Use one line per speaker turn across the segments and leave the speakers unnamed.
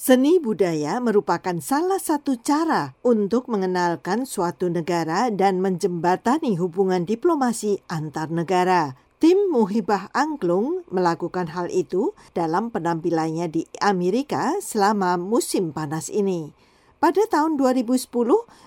Seni budaya merupakan salah satu cara untuk mengenalkan suatu negara dan menjembatani hubungan diplomasi antar negara. Tim Muhibah Angklung melakukan hal itu dalam penampilannya di Amerika selama musim panas ini. Pada tahun 2010,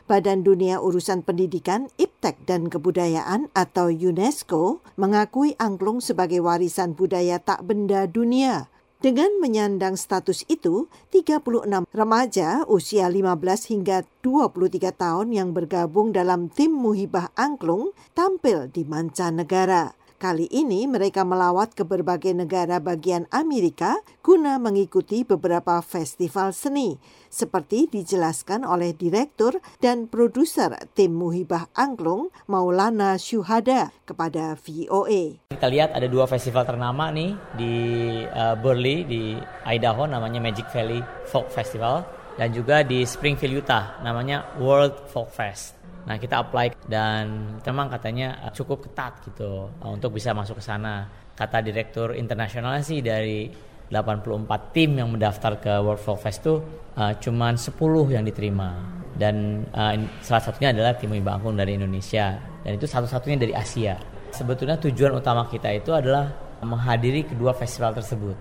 Badan Dunia Urusan Pendidikan, Iptek dan Kebudayaan atau UNESCO mengakui angklung sebagai warisan budaya tak benda dunia. Dengan menyandang status itu, 36 remaja usia 15 hingga 23 tahun yang bergabung dalam tim Muhibah Angklung tampil di mancanegara. Kali ini mereka melawat ke berbagai negara bagian Amerika guna mengikuti beberapa festival seni, seperti dijelaskan oleh direktur dan produser tim Muhibah Angklung Maulana Syuhada kepada VOA.
Kita lihat ada dua festival ternama nih di uh, Burley di Idaho namanya Magic Valley Folk Festival dan juga di Springfield Utah namanya World Folk Fest. Nah kita apply dan memang katanya uh, cukup ketat gitu uh, untuk bisa masuk ke sana. Kata direktur internasionalnya sih dari 84 tim yang mendaftar ke World Folk Fest itu uh, cuman 10 yang diterima dan uh, salah satunya adalah tim Bangkung dari Indonesia dan itu satu-satunya dari Asia. Sebetulnya tujuan utama kita itu adalah menghadiri kedua festival tersebut.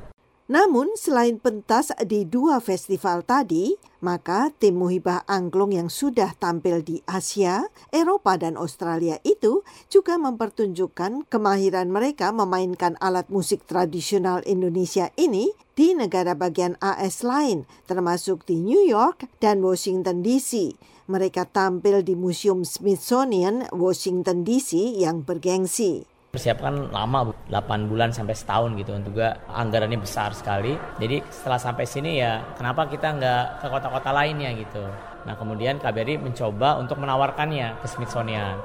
Namun selain pentas di dua festival tadi, maka tim Muhibah Angklung yang sudah tampil di Asia, Eropa dan Australia itu juga mempertunjukkan kemahiran mereka memainkan alat musik tradisional Indonesia ini di negara bagian AS lain, termasuk di New York dan Washington DC. Mereka tampil di Museum Smithsonian Washington DC yang bergengsi
persiapkan lama 8 bulan sampai setahun gitu juga anggarannya besar sekali. Jadi setelah sampai sini ya kenapa kita nggak ke kota-kota lainnya gitu? Nah kemudian KBRI mencoba untuk menawarkannya ke Smithsonian.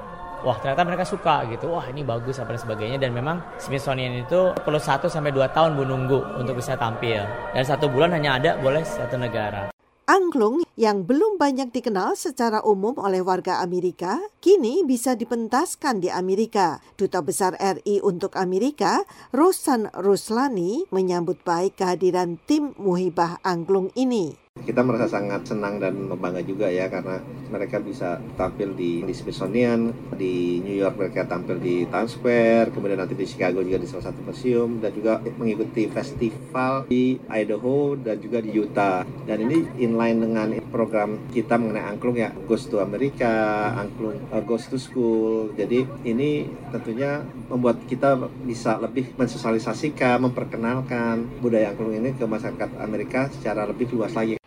Wah ternyata mereka suka gitu. Wah ini bagus apa dan sebagainya. Dan memang Smithsonian itu perlu 1 sampai 2 tahun menunggu untuk bisa tampil. Dan satu bulan hanya ada boleh satu negara
Angklung yang belum banyak dikenal secara umum oleh warga Amerika, kini bisa dipentaskan di Amerika. Duta Besar RI untuk Amerika, Rosan Ruslani, menyambut baik kehadiran tim Muhibah Angklung ini
kita merasa sangat senang dan bangga juga ya karena mereka bisa tampil di, di Smithsonian, di New York mereka tampil di Times Square, kemudian nanti di Chicago juga di salah satu museum dan juga mengikuti festival di Idaho dan juga di Utah. Dan ini inline dengan program kita mengenai angklung ya, Ghost to America, angklung uh, Ghost to School. Jadi ini tentunya membuat kita bisa lebih mensosialisasikan, memperkenalkan budaya angklung ini ke masyarakat Amerika secara lebih luas lagi.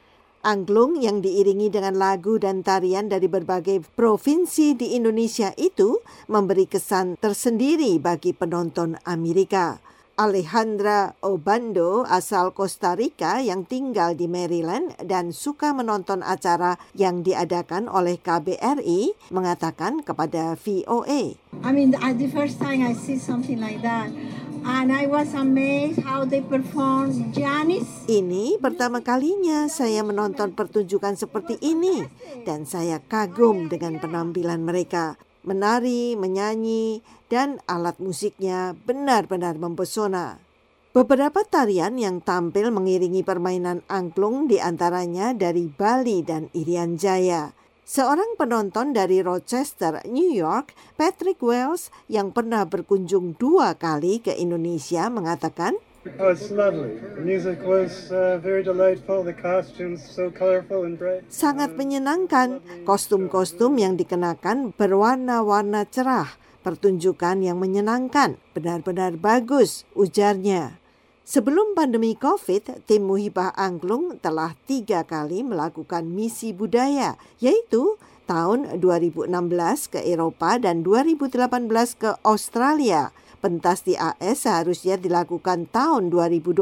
Angklung yang diiringi dengan lagu dan tarian dari berbagai provinsi di Indonesia itu memberi kesan tersendiri bagi penonton Amerika. Alejandra Obando asal Costa Rica yang tinggal di Maryland dan suka menonton acara yang diadakan oleh KBRI mengatakan kepada VOA.
I mean, the first time I see something like that, And I was amazed how they perform Janis.
Ini pertama kalinya saya menonton pertunjukan seperti ini dan saya kagum dengan penampilan mereka. Menari, menyanyi, dan alat musiknya benar-benar mempesona. Beberapa tarian yang tampil mengiringi permainan angklung di antaranya dari Bali dan Irian Jaya. Seorang penonton dari Rochester, New York, Patrick Wells, yang pernah berkunjung dua kali ke Indonesia mengatakan,
Oh, it's lovely. The music was uh, very delightful. The costumes so colorful and bright.
Sangat menyenangkan. Kostum-kostum yang dikenakan berwarna-warna cerah. Pertunjukan yang menyenangkan. Benar-benar bagus, ujarnya. Sebelum pandemi COVID, tim Muhibah Angklung telah tiga kali melakukan misi budaya, yaitu tahun 2016 ke Eropa dan 2018 ke Australia. Pentas di AS seharusnya dilakukan tahun 2020,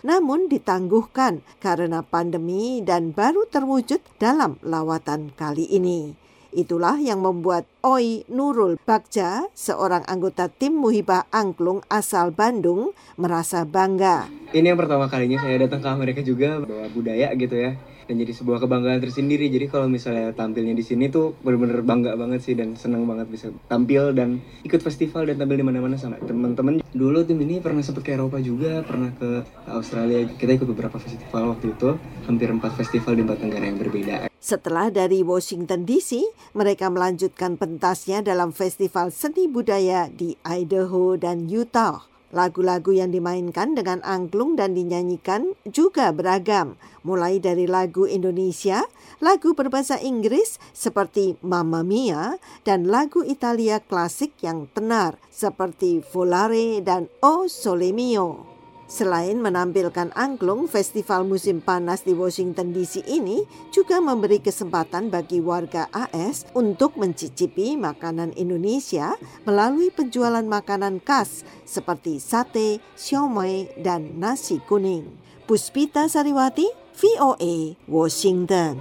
namun ditangguhkan karena pandemi dan baru terwujud dalam lawatan kali ini. Itulah yang membuat Oi Nurul Bagja, seorang anggota tim Muhibah Angklung asal Bandung, merasa bangga.
Ini yang pertama kalinya saya datang ke Amerika juga bawa budaya gitu ya dan jadi sebuah kebanggaan tersendiri. Jadi kalau misalnya tampilnya di sini tuh bener-bener bangga banget sih dan senang banget bisa tampil dan ikut festival dan tampil di mana-mana sama teman-teman. Dulu tim ini pernah sempat ke Eropa juga, pernah ke Australia. Kita ikut beberapa festival waktu itu, hampir empat festival di empat negara yang berbeda.
Setelah dari Washington DC, mereka melanjutkan pentasnya dalam festival seni budaya di Idaho dan Utah. Lagu-lagu yang dimainkan dengan angklung dan dinyanyikan juga beragam, mulai dari lagu Indonesia, lagu berbahasa Inggris seperti Mamma Mia, dan lagu Italia klasik yang tenar seperti Volare dan O Sole Mio. Selain menampilkan angklung, festival musim panas di Washington DC ini juga memberi kesempatan bagi warga AS untuk mencicipi makanan Indonesia melalui penjualan makanan khas seperti sate, siomay, dan nasi kuning. Puspita Sariwati, VOA, Washington.